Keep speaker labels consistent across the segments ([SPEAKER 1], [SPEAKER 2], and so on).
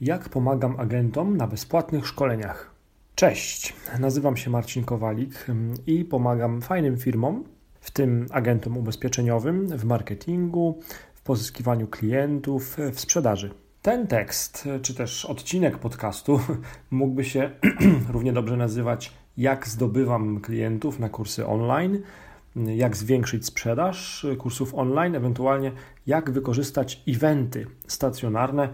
[SPEAKER 1] Jak pomagam agentom na bezpłatnych szkoleniach? Cześć, nazywam się Marcin Kowalik mm, i pomagam fajnym firmom, w tym agentom ubezpieczeniowym, w marketingu, w pozyskiwaniu klientów, w sprzedaży. Ten tekst, czy też odcinek podcastu mógłby się równie dobrze nazywać Jak zdobywam klientów na kursy online, jak zwiększyć sprzedaż kursów online, ewentualnie jak wykorzystać eventy stacjonarne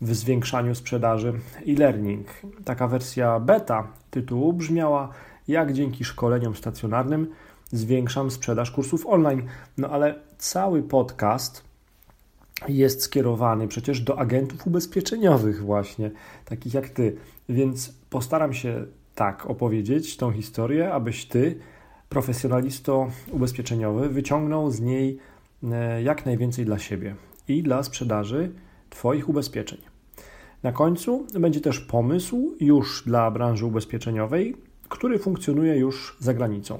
[SPEAKER 1] w zwiększaniu sprzedaży e-learning. Taka wersja beta tytułu brzmiała jak dzięki szkoleniom stacjonarnym zwiększam sprzedaż kursów online. No ale cały podcast jest skierowany przecież do agentów ubezpieczeniowych właśnie, takich jak ty. Więc postaram się tak opowiedzieć tą historię, abyś ty, profesjonalisto ubezpieczeniowy, wyciągnął z niej e, jak najwięcej dla siebie i dla sprzedaży Twoich ubezpieczeń. Na końcu będzie też pomysł już dla branży ubezpieczeniowej, który funkcjonuje już za granicą.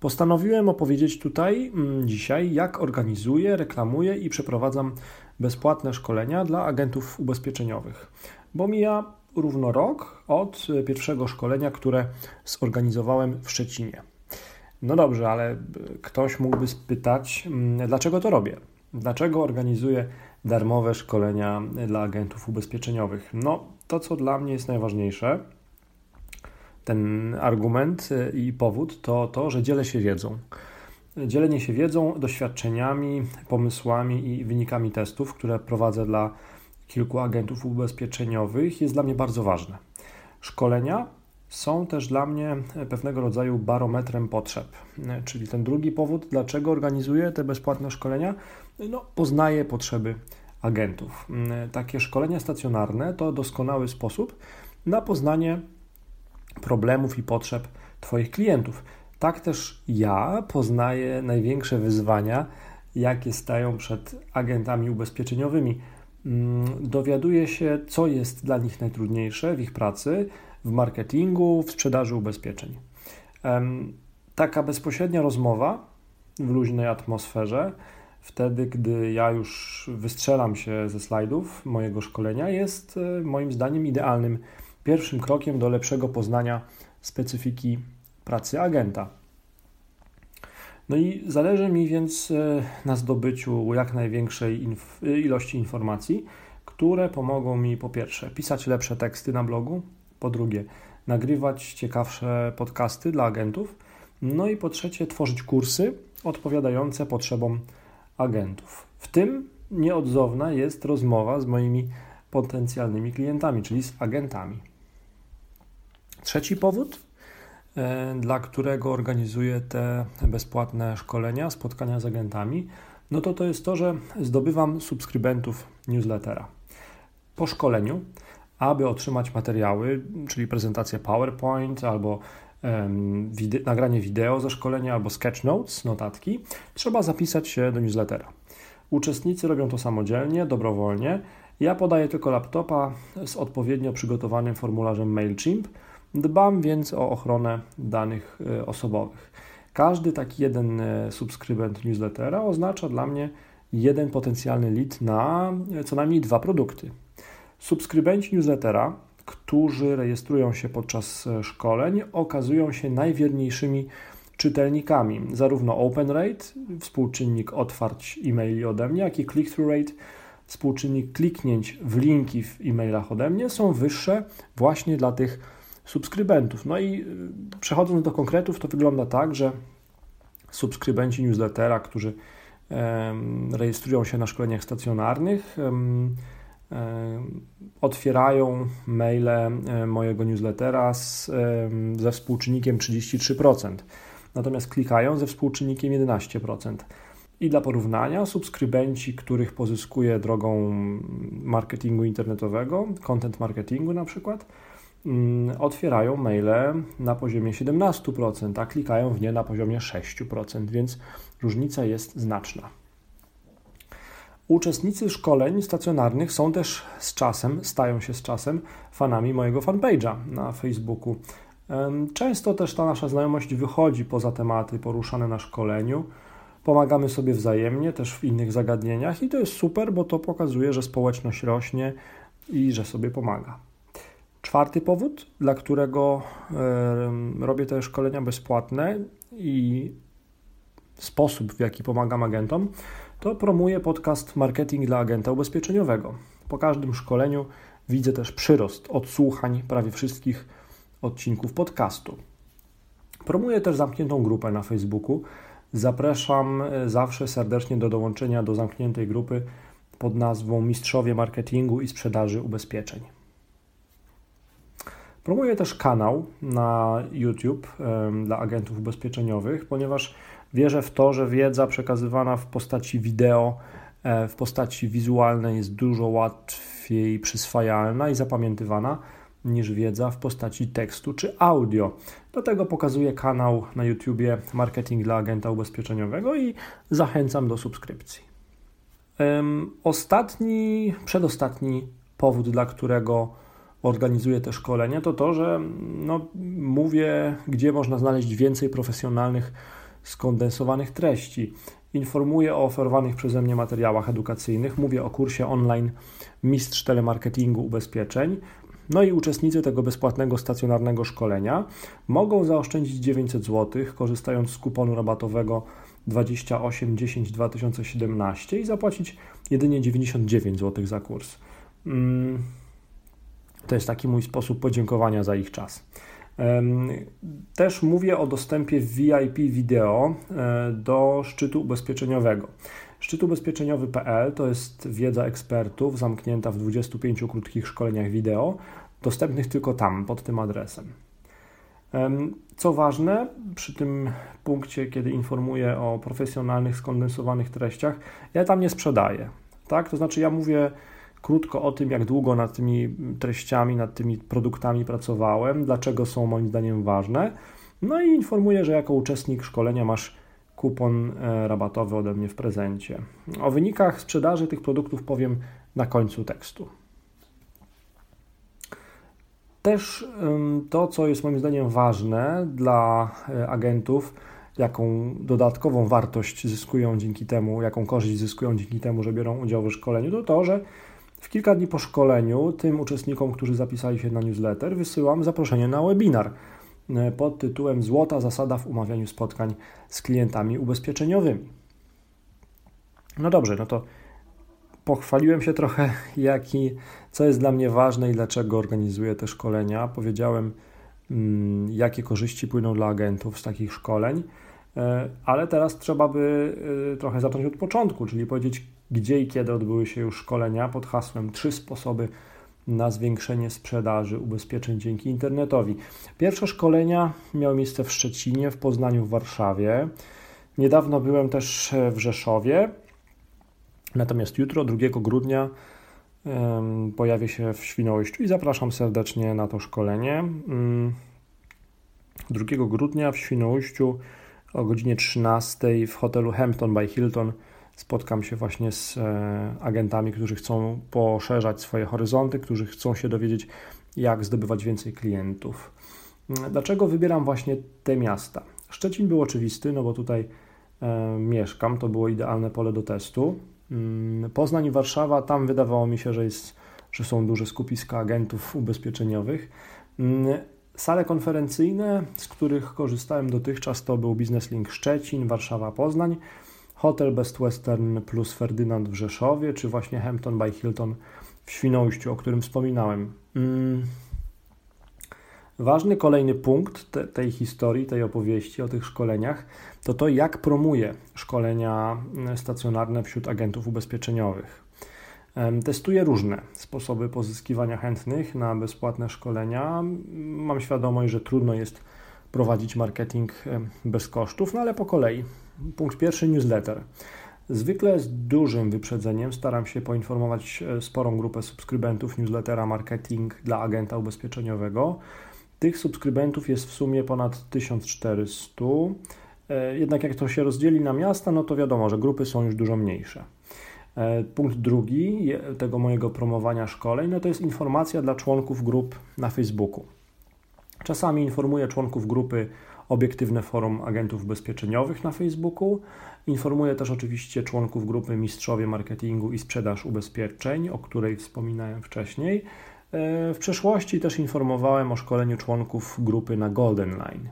[SPEAKER 1] Postanowiłem opowiedzieć tutaj mm, dzisiaj, jak organizuję, reklamuję i przeprowadzam bezpłatne szkolenia dla agentów ubezpieczeniowych, bo mija równo rok od pierwszego szkolenia, które zorganizowałem w Szczecinie. No dobrze, ale ktoś mógłby spytać, mm, dlaczego to robię? Dlaczego organizuję darmowe szkolenia dla agentów ubezpieczeniowych? No, to co dla mnie jest najważniejsze, ten argument i powód to to, że dzielę się wiedzą. Dzielenie się wiedzą, doświadczeniami, pomysłami i wynikami testów, które prowadzę dla kilku agentów ubezpieczeniowych, jest dla mnie bardzo ważne. Szkolenia są też dla mnie pewnego rodzaju barometrem potrzeb. Czyli ten drugi powód, dlaczego organizuję te bezpłatne szkolenia, no, poznaję potrzeby agentów. Takie szkolenia stacjonarne to doskonały sposób na poznanie problemów i potrzeb Twoich klientów. Tak też ja poznaję największe wyzwania, jakie stają przed agentami ubezpieczeniowymi. Dowiaduję się, co jest dla nich najtrudniejsze w ich pracy, w marketingu, w sprzedaży ubezpieczeń. Taka bezpośrednia rozmowa w luźnej atmosferze, wtedy gdy ja już wystrzelam się ze slajdów mojego szkolenia, jest e, moim zdaniem idealnym pierwszym krokiem do lepszego poznania specyfiki pracy agenta. No i zależy mi więc e, na zdobyciu jak największej inf ilości informacji, które pomogą mi po pierwsze pisać lepsze teksty na blogu, po drugie, nagrywać ciekawsze podcasty dla agentów. No i po trzecie, tworzyć kursy odpowiadające potrzebom agentów. W tym nieodzowna jest rozmowa z moimi potencjalnymi klientami, czyli z agentami. Trzeci powód, e, dla którego organizuję te bezpłatne szkolenia, spotkania z agentami, no to to jest to, że zdobywam subskrybentów newslettera. Po szkoleniu aby otrzymać materiały, czyli prezentację PowerPoint albo wide nagranie wideo ze szkolenia albo sketch notes, notatki, trzeba zapisać się do newslettera. Uczestnicy robią to samodzielnie, dobrowolnie. Ja podaję tylko laptopa z odpowiednio przygotowanym formularzem MailChimp. Dbam więc o ochronę danych e, osobowych. Każdy taki jeden e, subskrybent newslettera oznacza dla mnie jeden potencjalny lead na e, co najmniej dwa produkty. Subskrybenci newslettera, którzy rejestrują się podczas e, szkoleń, okazują się najwierniejszymi czytelnikami. Zarówno open rate, współczynnik otwarć e-maili ode mnie, jak i click-through rate, współczynnik kliknięć w linki w e-mailach ode mnie są wyższe właśnie dla tych subskrybentów. No i e, przechodząc do konkretów, to wygląda tak, że subskrybenci newslettera, którzy rejestrują się na szkoleniach stacjonarnych, otwierają maile mojego newslettera z, ze współczynnikiem 33%, natomiast klikają ze współczynnikiem 11%. I dla porównania, subskrybenci, których pozyskuję drogą marketingu internetowego, content marketingu na przykład, mm, otwierają maile na poziomie 17%, a klikają w nie na poziomie 6%, więc różnica jest znaczna. Uczestnicy szkoleń stacjonarnych są też z czasem, stają się z czasem fanami mojego fanpage'a na Facebooku. Często też ta nasza znajomość wychodzi poza tematy poruszane na szkoleniu. Pomagamy sobie wzajemnie też w innych zagadnieniach i to jest super, bo to pokazuje, że społeczność rośnie i że sobie pomaga. Czwarty powód, dla którego robię te szkolenia bezpłatne i sposób, w jaki pomagam agentom, to promuję podcast Marketing dla agenta ubezpieczeniowego. Po każdym szkoleniu widzę też przyrost odsłuchań prawie wszystkich odcinków podcastu. Promuję też zamkniętą grupę na Facebooku. Zapraszam e, zawsze serdecznie do dołączenia do zamkniętej grupy pod nazwą Mistrzowie Marketingu i Sprzedaży Ubezpieczeń. Promuję też kanał na YouTube dla agentów ubezpieczeniowych, ponieważ wierzę w to, że wiedza przekazywana w postaci wideo, e, w postaci wizualnej jest dużo łatwiej przyswajalna i zapamiętywana niż wiedza w postaci tekstu czy audio. Do tego pokazuję kanał na YouTubie Marketing dla agenta ubezpieczeniowego i zachęcam do subskrypcji. Ostatni, przedostatni powód, dla którego organizuję te szkolenia, to to, że no, mówię, gdzie można znaleźć więcej profesjonalnych, skondensowanych treści. Informuję o oferowanych przeze mnie materiałach edukacyjnych, mówię o kursie online Mistrz Telemarketingu Ubezpieczeń. No i uczestnicy tego bezpłatnego stacjonarnego szkolenia mogą zaoszczędzić 900 zł, korzystając z kuponu rabatowego 2810 2017 i zapłacić jedynie 99 zł za kurs. Mm, to jest taki mój sposób podziękowania za ich czas. Też mówię o dostępie VIP wideo e, do szczytu ubezpieczeniowego. Szczyt ubezpieczeniowy.pl to jest wiedza ekspertów zamknięta w 25 krótkich szkoleniach wideo, dostępnych tylko tam, pod tym adresem. Co ważne, przy tym punkcie, kiedy informuję o profesjonalnych, skondensowanych treściach, ja tam nie sprzedaję. Tak? To znaczy, ja mówię krótko o tym, jak długo nad tymi treściami, nad tymi produktami pracowałem, dlaczego są moim zdaniem ważne. No i informuję, że jako uczestnik szkolenia masz kupon e, rabatowy ode mnie w prezencie. O wynikach sprzedaży tych produktów powiem na końcu tekstu. Też to, co jest moim zdaniem ważne dla e, agentów, jaką dodatkową wartość zyskują dzięki temu, jaką korzyść zyskują dzięki temu, że biorą udział w szkoleniu, to to, że w kilka dni po szkoleniu tym uczestnikom, którzy zapisali się na newsletter, wysyłam zaproszenie na webinar e, pod tytułem Złota zasada w umawianiu spotkań z klientami ubezpieczeniowymi. No dobrze, no to pochwaliłem się trochę, jaki, co jest dla mnie ważne i dlaczego organizuję te szkolenia. Powiedziałem, mm, jakie korzyści płyną dla agentów z takich szkoleń, e, ale teraz trzeba by e, trochę zacząć od początku, czyli powiedzieć, gdzie i kiedy odbyły się już szkolenia pod hasłem Trzy sposoby na zwiększenie sprzedaży ubezpieczeń dzięki internetowi. Pierwsze szkolenia miały miejsce w Szczecinie, w Poznaniu, w Warszawie. Niedawno byłem też w Rzeszowie. Natomiast jutro, 2 grudnia, pojawię się w Świnoujściu i zapraszam serdecznie na to szkolenie. 2 mm, grudnia w Świnoujściu o godzinie 13 w hotelu Hampton by Hilton spotkam się właśnie z e, agentami, którzy chcą poszerzać swoje horyzonty, którzy chcą się dowiedzieć, jak zdobywać więcej klientów. Mm, dlaczego wybieram właśnie te miasta? Szczecin był oczywisty, no bo tutaj e, mieszkam, to było idealne pole do testu. Mm, Poznań i Warszawa, tam wydawało mi się, że, jest, że są duże skupiska agentów ubezpieczeniowych. Mm, sale konferencyjne, z których korzystałem dotychczas, to był Business Link Szczecin, Warszawa, Poznań, Hotel Best Western plus Ferdynand w Rzeszowie, czy właśnie Hampton by Hilton w Świnoujściu, o którym wspominałem. Mm. Ważny kolejny punkt te, tej historii, tej opowieści o tych szkoleniach, to to, jak promuje szkolenia stacjonarne wśród agentów ubezpieczeniowych. Testuję różne sposoby pozyskiwania chętnych na bezpłatne szkolenia. Mam świadomość, że trudno jest prowadzić marketing bez kosztów, no ale po kolei. Punkt pierwszy newsletter. Zwykle z dużym wyprzedzeniem staram się poinformować e, sporą grupę subskrybentów newslettera Marketing dla agenta ubezpieczeniowego. Tych subskrybentów jest w sumie ponad 1400. E, jednak jak to się rozdzieli na miasta, no to wiadomo, że grupy są już dużo mniejsze. E, punkt drugi tego mojego promowania szkoleń, no to jest informacja dla członków grup na Facebooku. Czasami informuję członków grupy obiektywne forum agentów ubezpieczeniowych na Facebooku. Informuję też oczywiście członków grupy Mistrzowie Marketingu i Sprzedaż Ubezpieczeń, o której wspominałem wcześniej. E, w przeszłości też informowałem o szkoleniu członków grupy na Golden Line.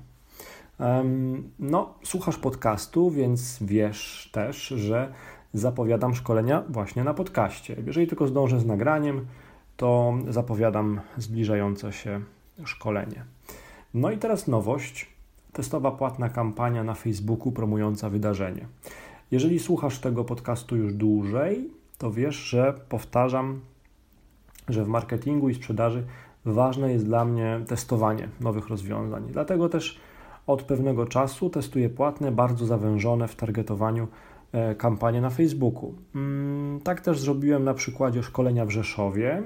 [SPEAKER 1] No, słuchasz podcastu, więc wiesz też, że zapowiadam szkolenia właśnie na podcaście. Jeżeli tylko zdążę z nagraniem, to zapowiadam zbliżające się szkolenie. No i teraz nowość. Testowa płatna kampania na Facebooku promująca wydarzenie. Jeżeli słuchasz tego podcastu już dłużej, to wiesz, że powtarzam, że w marketingu i sprzedaży ważne jest dla mnie testowanie nowych rozwiązań. Dlatego też od pewnego czasu testuję płatne, bardzo zawężone w targetowaniu e, kampanie na Facebooku. Mm, tak też zrobiłem na przykładzie szkolenia w Rzeszowie.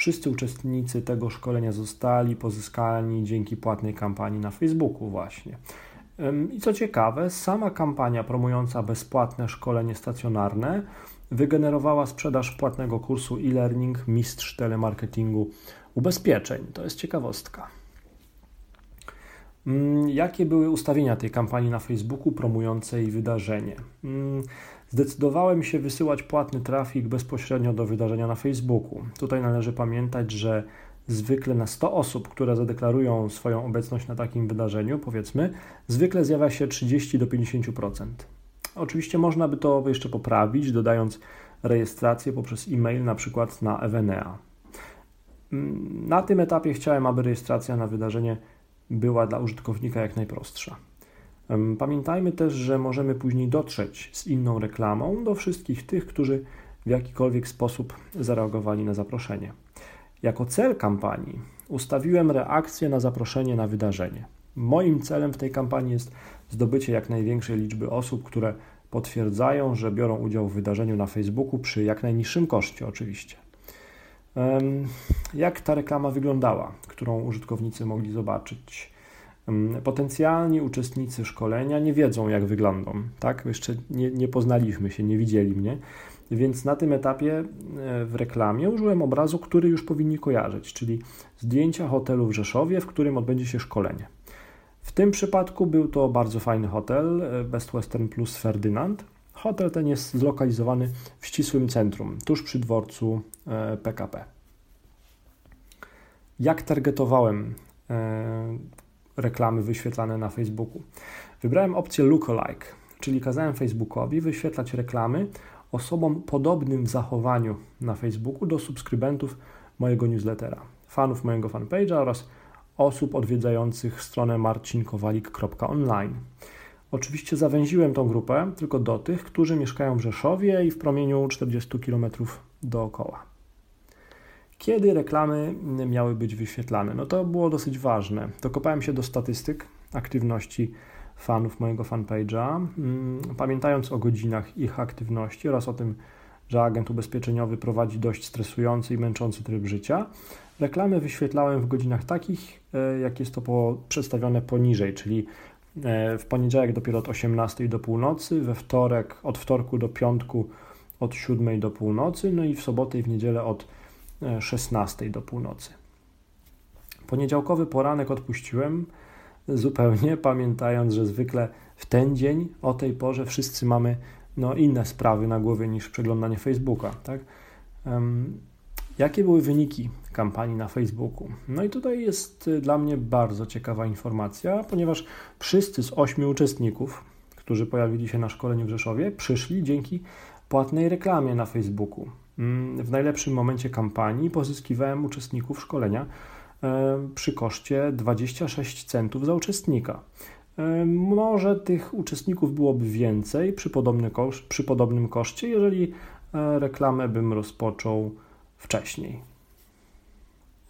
[SPEAKER 1] Wszyscy uczestnicy tego szkolenia zostali pozyskani dzięki płatnej kampanii na Facebooku właśnie. I co ciekawe, sama kampania promująca bezpłatne szkolenie stacjonarne wygenerowała sprzedaż płatnego kursu e-learning Mistrz Telemarketingu Ubezpieczeń. To jest ciekawostka. Mm, jakie były ustawienia tej kampanii na Facebooku promującej wydarzenie? Zdecydowałem się wysyłać płatny trafik bezpośrednio do wydarzenia na Facebooku. Tutaj należy pamiętać, że zwykle na 100 osób, które zadeklarują swoją obecność na takim wydarzeniu, powiedzmy, zwykle zjawia się 30 do 50%. Oczywiście można by to jeszcze poprawić, dodając rejestrację poprzez e-mail, na przykład na Evenea. Mm, na tym etapie chciałem, aby rejestracja na wydarzenie była dla użytkownika jak najprostsza. Pamiętajmy też, że możemy później dotrzeć z inną reklamą do wszystkich tych, którzy w jakikolwiek sposób zareagowali na zaproszenie. Jako cel kampanii ustawiłem reakcję na zaproszenie na wydarzenie. Moim celem w tej kampanii jest zdobycie jak największej liczby osób, które potwierdzają, że biorą udział w wydarzeniu na Facebooku przy jak najniższym koszcie, oczywiście. Jak ta reklama wyglądała, którą użytkownicy mogli zobaczyć? Potencjalni uczestnicy szkolenia nie wiedzą, jak wyglądam, tak? Jeszcze nie, nie poznaliśmy się, nie widzieli mnie, więc na tym etapie e, w reklamie użyłem obrazu, który już powinni kojarzyć, czyli zdjęcia hotelu w Rzeszowie, w którym odbędzie się szkolenie. W tym przypadku był to bardzo fajny hotel, e, Best Western Plus Ferdynand. Hotel ten jest zlokalizowany w ścisłym centrum, tuż przy dworcu PKP. E, Jak targetowałem reklamy wyświetlane na Facebooku? Wybrałem opcję Lookalike, czyli kazałem Facebookowi wyświetlać reklamy osobom podobnym w zachowaniu na Facebooku do subskrybentów mojego newslettera, fanów mojego fanpage'a oraz osób odwiedzających stronę marcinkowalik.online. Oczywiście zawęziłem tą grupę tylko do tych, którzy mieszkają w Rzeszowie i w promieniu 40 km dookoła. Kiedy reklamy miały być wyświetlane? No to było dosyć ważne. Dokopałem się do statystyk aktywności fanów mojego fanpage'a, mm, pamiętając o godzinach ich aktywności oraz o tym, że agent ubezpieczeniowy prowadzi dość stresujący i męczący tryb życia. Reklamy wyświetlałem w godzinach takich, e, jak jest to przedstawione poniżej, czyli e, w poniedziałek dopiero od 18 do północy, we wtorek od wtorku do piątku od 7 do północy, no i w sobotę i w niedzielę od 16 e, do północy. Poniedziałkowy poranek odpuściłem zupełnie, pamiętając, że zwykle w ten dzień o tej porze wszyscy mamy no, inne sprawy na głowie niż przeglądanie Facebooka. Tak? Jakie były wyniki kampanii na Facebooku? No i tutaj jest y, dla mnie bardzo ciekawa informacja, ponieważ wszyscy z ośmiu uczestników, którzy pojawili się na szkoleniu w Rzeszowie, przyszli dzięki płatnej reklamie na Facebooku. Mm, w najlepszym momencie kampanii pozyskiwałem uczestników szkolenia e, przy koszcie 26 centów za uczestnika. E, może tych uczestników byłoby więcej przy, kosz, przy podobnym koszcie, jeżeli e, reklamę bym rozpoczął wcześniej.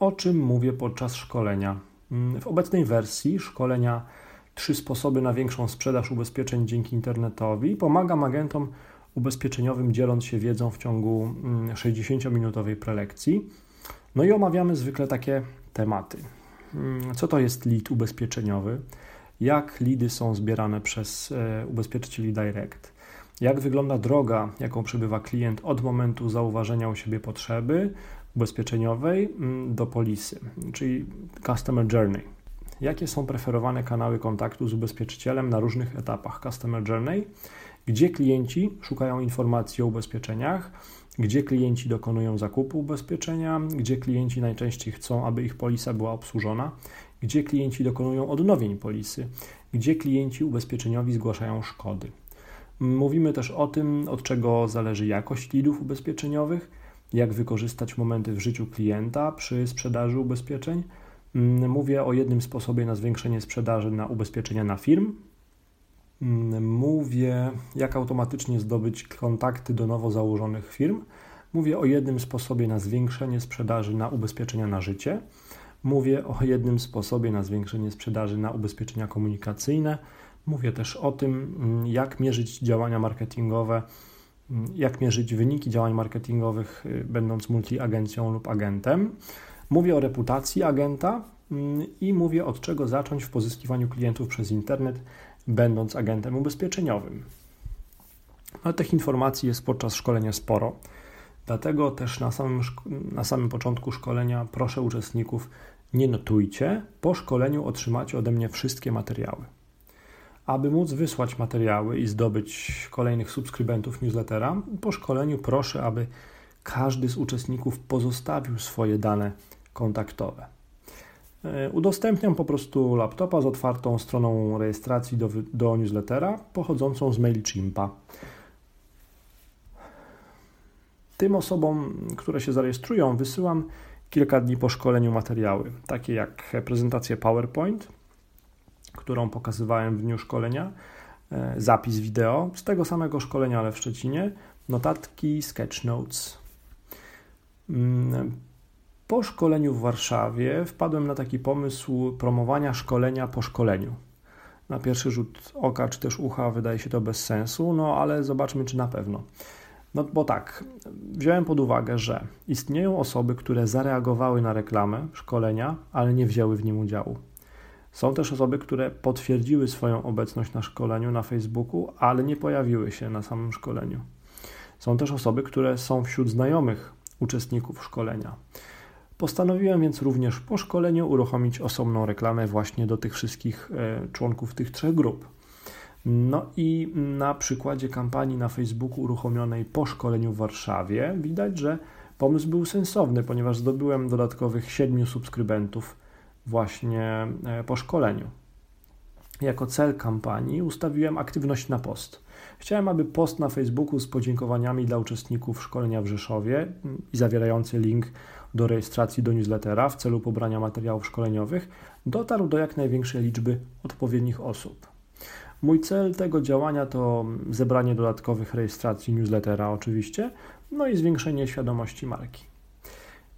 [SPEAKER 1] O czym mówię podczas szkolenia? Mm, w obecnej wersji szkolenia Trzy sposoby na większą sprzedaż ubezpieczeń dzięki internetowi pomagam agentom ubezpieczeniowym, dzieląc się wiedzą w ciągu 60-minutowej mm, prelekcji. No i omawiamy zwykle takie tematy. Mm, co to jest lead ubezpieczeniowy? Jak lidy są zbierane przez e, ubezpieczycieli direct? Jak wygląda droga, jaką przebywa klient od momentu zauważenia u siebie potrzeby ubezpieczeniowej mm, do polisy, czyli customer journey. jakie są preferowane kanały kontaktu z ubezpieczycielem na różnych etapach Customer Journey, gdzie klienci szukają informacji o ubezpieczeniach, gdzie klienci dokonują zakupu ubezpieczenia, gdzie klienci najczęściej chcą, aby ich polisa była obsłużona, gdzie klienci dokonują odnowień polisy, gdzie klienci ubezpieczeniowi zgłaszają szkody. Mówimy też o tym, od czego zależy jakość lidów ubezpieczeniowych, jak wykorzystać momenty w życiu klienta przy sprzedaży ubezpieczeń. Mówię o jednym sposobie na zwiększenie sprzedaży na ubezpieczenia na firm. Mówię, jak automatycznie zdobyć kontakty do nowo założonych firm. Mówię o jednym sposobie na zwiększenie sprzedaży na ubezpieczenia na życie. Mówię o jednym sposobie na zwiększenie sprzedaży na ubezpieczenia komunikacyjne. Mówię też o tym, mm, jak mierzyć działania marketingowe, mm, jak mierzyć wyniki działań marketingowych, y, będąc multiagencją lub agentem. Mówię o reputacji agenta mm, i mówię od czego zacząć w pozyskiwaniu klientów przez internet, będąc agentem ubezpieczeniowym. Ale tych informacji jest podczas szkolenia sporo. Dlatego też na samym, na samym początku szkolenia proszę uczestników, nie notujcie. Po szkoleniu otrzymacie ode mnie wszystkie materiały. Aby móc wysłać materiały i zdobyć kolejnych subskrybentów newslettera, po szkoleniu proszę, aby każdy z uczestników pozostawił swoje dane kontaktowe. E, udostępniam po prostu laptopa z otwartą stroną rejestracji do, do newslettera pochodzącą z MailChimpa. Tym osobom, które się zarejestrują, wysyłam kilka dni po szkoleniu materiały, takie jak prezentację PowerPoint, którą pokazywałem w dniu szkolenia, e, zapis wideo z tego samego szkolenia, ale w Szczecinie, notatki, sketch notes. Mm, po szkoleniu w Warszawie wpadłem na taki pomysł promowania szkolenia po szkoleniu. Na pierwszy rzut oka czy też ucha wydaje się to bez sensu, no ale zobaczmy, czy na pewno. No bo tak, wziąłem pod uwagę, że istnieją osoby, które zareagowały na reklamę szkolenia, ale nie wzięły w nim udziału. Są też osoby, które potwierdziły swoją obecność na szkoleniu na Facebooku, ale nie pojawiły się na samym szkoleniu. Są też osoby, które są wśród znajomych uczestników szkolenia. Postanowiłem więc również po szkoleniu uruchomić osobną reklamę właśnie do tych wszystkich e, członków tych trzech grup. No i na przykładzie kampanii na Facebooku uruchomionej po szkoleniu w Warszawie widać, że pomysł był sensowny, ponieważ zdobyłem dodatkowych siedmiu subskrybentów właśnie e, po szkoleniu. Jako cel kampanii ustawiłem aktywność na post. Chciałem, aby post na Facebooku z podziękowaniami dla uczestników szkolenia w Rzeszowie i zawierający link do rejestracji do newslettera w celu pobrania materiałów szkoleniowych dotarł do jak największej liczby odpowiednich osób. Mój cel tego działania to zebranie dodatkowych rejestracji newslettera, oczywiście, no i zwiększenie świadomości marki.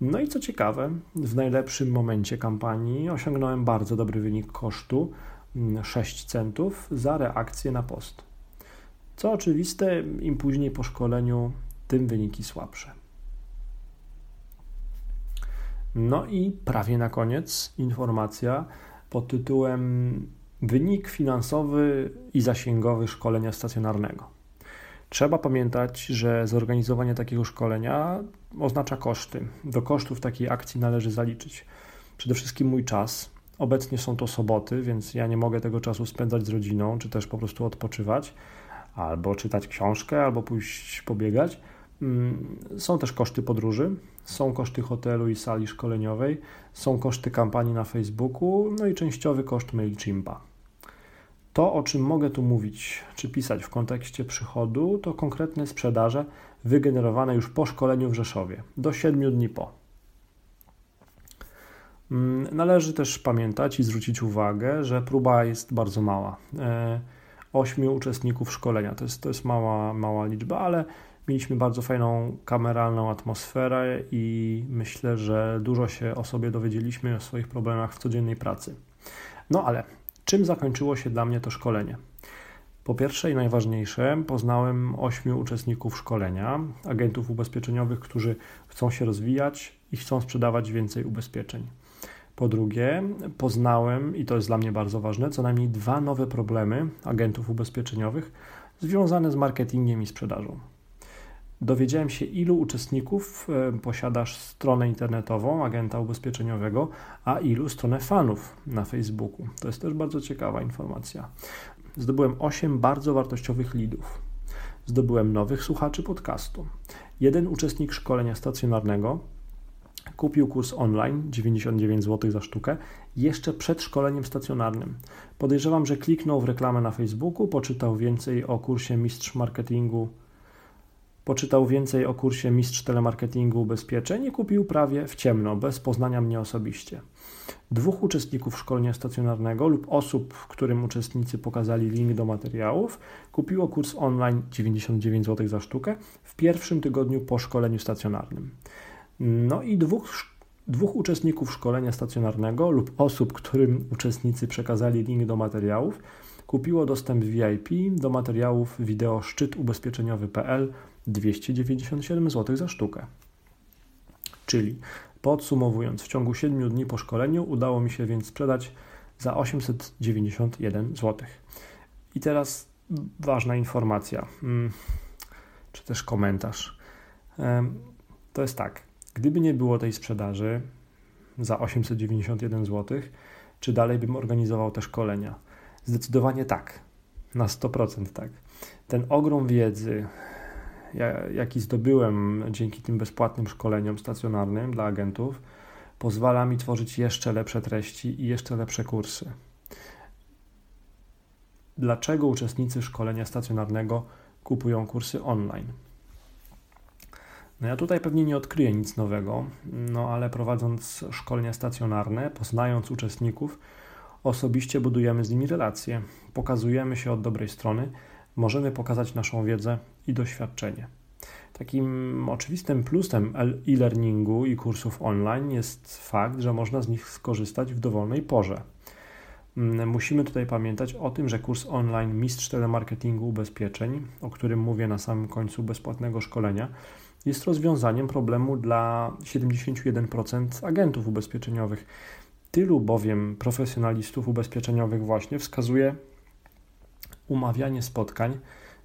[SPEAKER 1] No i co ciekawe, w najlepszym momencie kampanii osiągnąłem bardzo dobry wynik kosztu 6 mm, centów za reakcję na post. Co oczywiste, im później po szkoleniu, tym wyniki słabsze. No i prawie na koniec informacja pod tytułem Wynik finansowy i zasięgowy szkolenia stacjonarnego. Trzeba pamiętać, że zorganizowanie takiego szkolenia oznacza koszty. Do kosztów takiej akcji należy zaliczyć przede wszystkim mój czas. Obecnie są to soboty, więc ja nie mogę tego czasu spędzać z rodziną, czy też po prostu odpoczywać, albo czytać książkę, albo pójść pobiegać. Mm, są też koszty podróży, są koszty hotelu i sali szkoleniowej, są koszty kampanii na Facebooku, no i częściowy koszt MailChimpa. To, o czym mogę tu mówić czy pisać w kontekście przychodu, to konkretne sprzedaże wygenerowane już po szkoleniu w Rzeszowie, do 7 dni po. Mm, należy też pamiętać i zwrócić uwagę, że próba jest bardzo mała. E, ośmiu uczestników szkolenia to jest, to jest mała, mała liczba, ale mieliśmy bardzo fajną kameralną atmosferę i myślę, że dużo się o sobie dowiedzieliśmy o swoich problemach w codziennej pracy. No ale Czym zakończyło się dla mnie to szkolenie? Po pierwsze i najważniejsze, poznałem ośmiu uczestników szkolenia, agentów ubezpieczeniowych, którzy chcą się rozwijać i chcą sprzedawać więcej ubezpieczeń. Po drugie, poznałem, i to jest dla mnie bardzo ważne, co najmniej dwa nowe problemy agentów ubezpieczeniowych związane z marketingiem i sprzedażą. Dowiedziałem się, ilu uczestników e, posiadasz stronę internetową agenta ubezpieczeniowego, a ilu stronę fanów na Facebooku. To jest też bardzo ciekawa informacja. Zdobyłem 8 bardzo wartościowych leadów. Zdobyłem nowych słuchaczy podcastu. Jeden uczestnik szkolenia stacjonarnego kupił kurs online 99 zł za sztukę jeszcze przed szkoleniem stacjonarnym. Podejrzewam, że kliknął w reklamę na Facebooku, poczytał więcej o kursie Mistrz Marketingu Poczytał więcej o kursie Mistrz Telemarketingu Ubezpieczeń i kupił prawie w ciemno, bez poznania mnie osobiście. Dwóch uczestników szkolenia stacjonarnego lub osób, którym uczestnicy pokazali link do materiałów, kupiło kurs online 99 zł za sztukę w pierwszym tygodniu po szkoleniu stacjonarnym. No i dwóch, dwóch uczestników szkolenia stacjonarnego lub osób, którym uczestnicy przekazali link do materiałów, kupiło dostęp VIP do materiałów wideo szczyt ubezpieczeniowy.pl 297 zł za sztukę. Czyli podsumowując, w ciągu 7 dni po szkoleniu udało mi się więc sprzedać za 891 zł. I teraz ważna informacja, mm, czy też komentarz. To jest tak, gdyby nie było tej sprzedaży za 891 zł, czy dalej bym organizował te szkolenia? Zdecydowanie tak, na 100% tak. Ten ogrom wiedzy, jaki zdobyłem dzięki tym bezpłatnym szkoleniom stacjonarnym dla agentów, pozwala mi tworzyć jeszcze lepsze treści i jeszcze lepsze kursy. Dlaczego uczestnicy szkolenia stacjonarnego kupują kursy online? No ja tutaj pewnie nie odkryję nic nowego, no ale prowadząc szkolenia stacjonarne, poznając uczestników, osobiście budujemy z nimi relacje, pokazujemy się od dobrej strony, możemy pokazać naszą wiedzę i doświadczenie. Takim oczywistym plusem e-learningu i kursów online jest fakt, że można z nich skorzystać w dowolnej porze. Mm, musimy tutaj pamiętać o tym, że kurs online Mistrz Telemarketingu Ubezpieczeń, o którym mówię na samym końcu bezpłatnego szkolenia, jest rozwiązaniem problemu dla 71% agentów ubezpieczeniowych. Tylu bowiem profesjonalistów ubezpieczeniowych właśnie wskazuje umawianie spotkań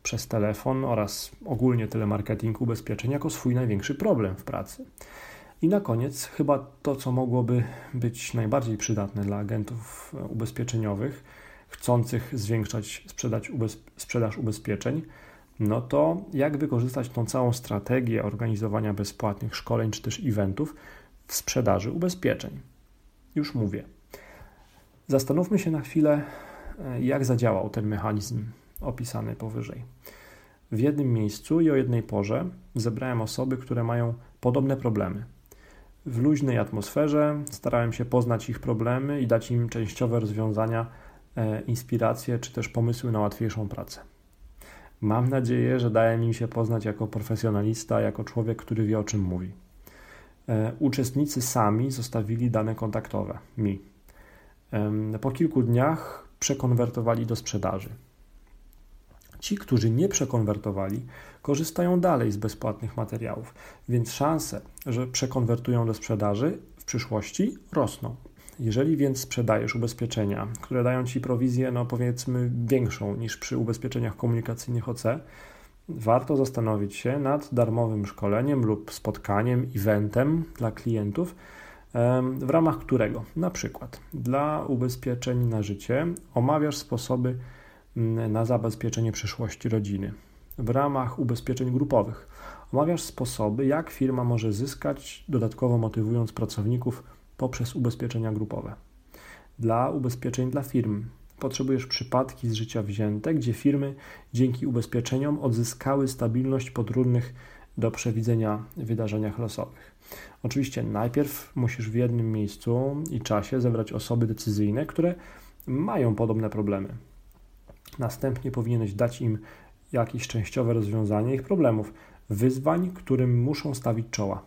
[SPEAKER 1] przez telefon oraz ogólnie telemarketing ubezpieczeń jako swój największy problem w pracy. I na koniec, chyba to, co mogłoby być najbardziej przydatne dla agentów ubezpieczeniowych, chcących zwiększać sprzedać ubez sprzedaż ubezpieczeń, no to jak wykorzystać tą całą strategię organizowania bezpłatnych szkoleń czy też eventów w sprzedaży ubezpieczeń. Już mówię. Zastanówmy się na chwilę, e, jak zadziałał ten mechanizm opisany powyżej. W jednym miejscu i o jednej porze zebrałem osoby, które mają podobne problemy. W luźnej atmosferze starałem się poznać ich problemy i dać im częściowe rozwiązania, e, inspiracje czy też pomysły na łatwiejszą pracę. Mam nadzieję, że dałem im się poznać jako profesjonalista, jako człowiek, który wie o czym mówi. E, uczestnicy sami zostawili dane kontaktowe mi. Po kilku dniach przekonwertowali do sprzedaży. Ci, którzy nie przekonwertowali, korzystają dalej z bezpłatnych materiałów, więc szanse, że przekonwertują do sprzedaży w przyszłości rosną. Jeżeli więc sprzedajesz ubezpieczenia, które dają Ci prowizję, no powiedzmy, większą niż przy ubezpieczeniach komunikacyjnych OC, warto zastanowić się nad darmowym szkoleniem lub spotkaniem, eventem dla klientów, w ramach którego na przykład dla ubezpieczeń na życie omawiasz sposoby na zabezpieczenie przyszłości rodziny. W ramach ubezpieczeń grupowych omawiasz sposoby, jak firma może zyskać, dodatkowo motywując pracowników poprzez ubezpieczenia grupowe. Dla ubezpieczeń dla firm potrzebujesz przypadki z życia wzięte, gdzie firmy dzięki ubezpieczeniom odzyskały stabilność po trudnych do przewidzenia wydarzeniach losowych. Oczywiście najpierw musisz w jednym miejscu i czasie zebrać osoby decyzyjne, które mają podobne problemy. Następnie powinieneś dać im jakieś częściowe rozwiązanie ich problemów, wyzwań, którym muszą stawić czoła.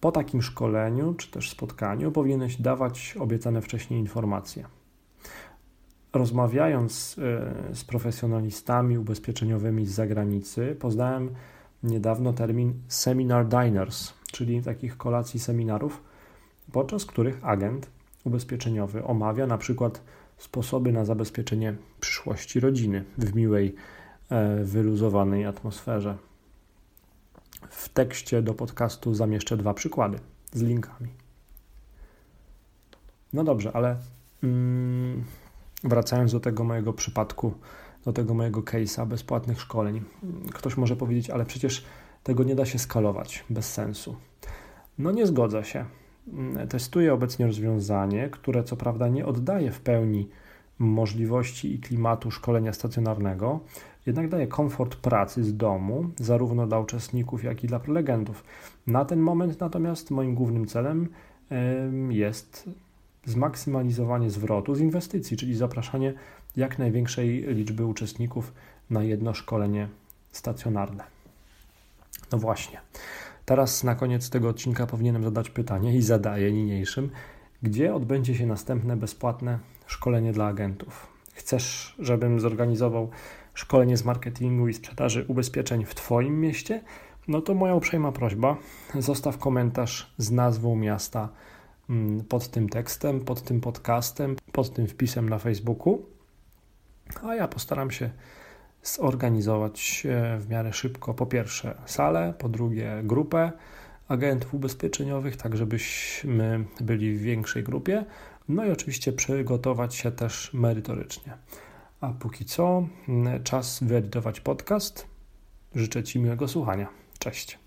[SPEAKER 1] Po takim szkoleniu czy też spotkaniu powinieneś dawać obiecane wcześniej informacje. Rozmawiając e, z profesjonalistami ubezpieczeniowymi z zagranicy, poznałem niedawno termin seminar diners, czyli takich kolacji seminarów, podczas których agent ubezpieczeniowy omawia na przykład sposoby na zabezpieczenie przyszłości rodziny w miłej, e, wyluzowanej atmosferze. W tekście do podcastu zamieszczę dwa przykłady z linkami. No dobrze, ale mm, wracając do tego mojego przypadku, do tego mojego case'a bezpłatnych szkoleń, ktoś może powiedzieć, ale przecież tego nie da się skalować bez sensu. No nie zgodzę się. Testuję obecnie rozwiązanie, które co prawda nie oddaje w pełni możliwości i klimatu szkolenia stacjonarnego, jednak daje komfort pracy z domu, zarówno dla uczestników, jak i dla prelegentów. Na ten moment natomiast moim głównym celem jest zmaksymalizowanie zwrotu z inwestycji, czyli zapraszanie jak największej liczby uczestników na jedno szkolenie stacjonarne. No właśnie. Teraz na koniec tego odcinka powinienem zadać pytanie i zadaję niniejszym, gdzie odbędzie się następne bezpłatne szkolenie dla agentów. Chcesz, żebym zorganizował szkolenie z marketingu i sprzedaży ubezpieczeń w Twoim mieście? No to moja uprzejma prośba, zostaw komentarz z nazwą miasta mm, pod tym tekstem, pod tym podcastem, pod tym wpisem na Facebooku, a ja postaram się zorganizować w miarę szybko po pierwsze salę, po drugie grupę agentów ubezpieczeniowych, tak żebyśmy byli w większej grupie, no i oczywiście przygotować się też merytorycznie. A póki co, czas wyedytować podcast. Życzę Ci miłego słuchania. Cześć.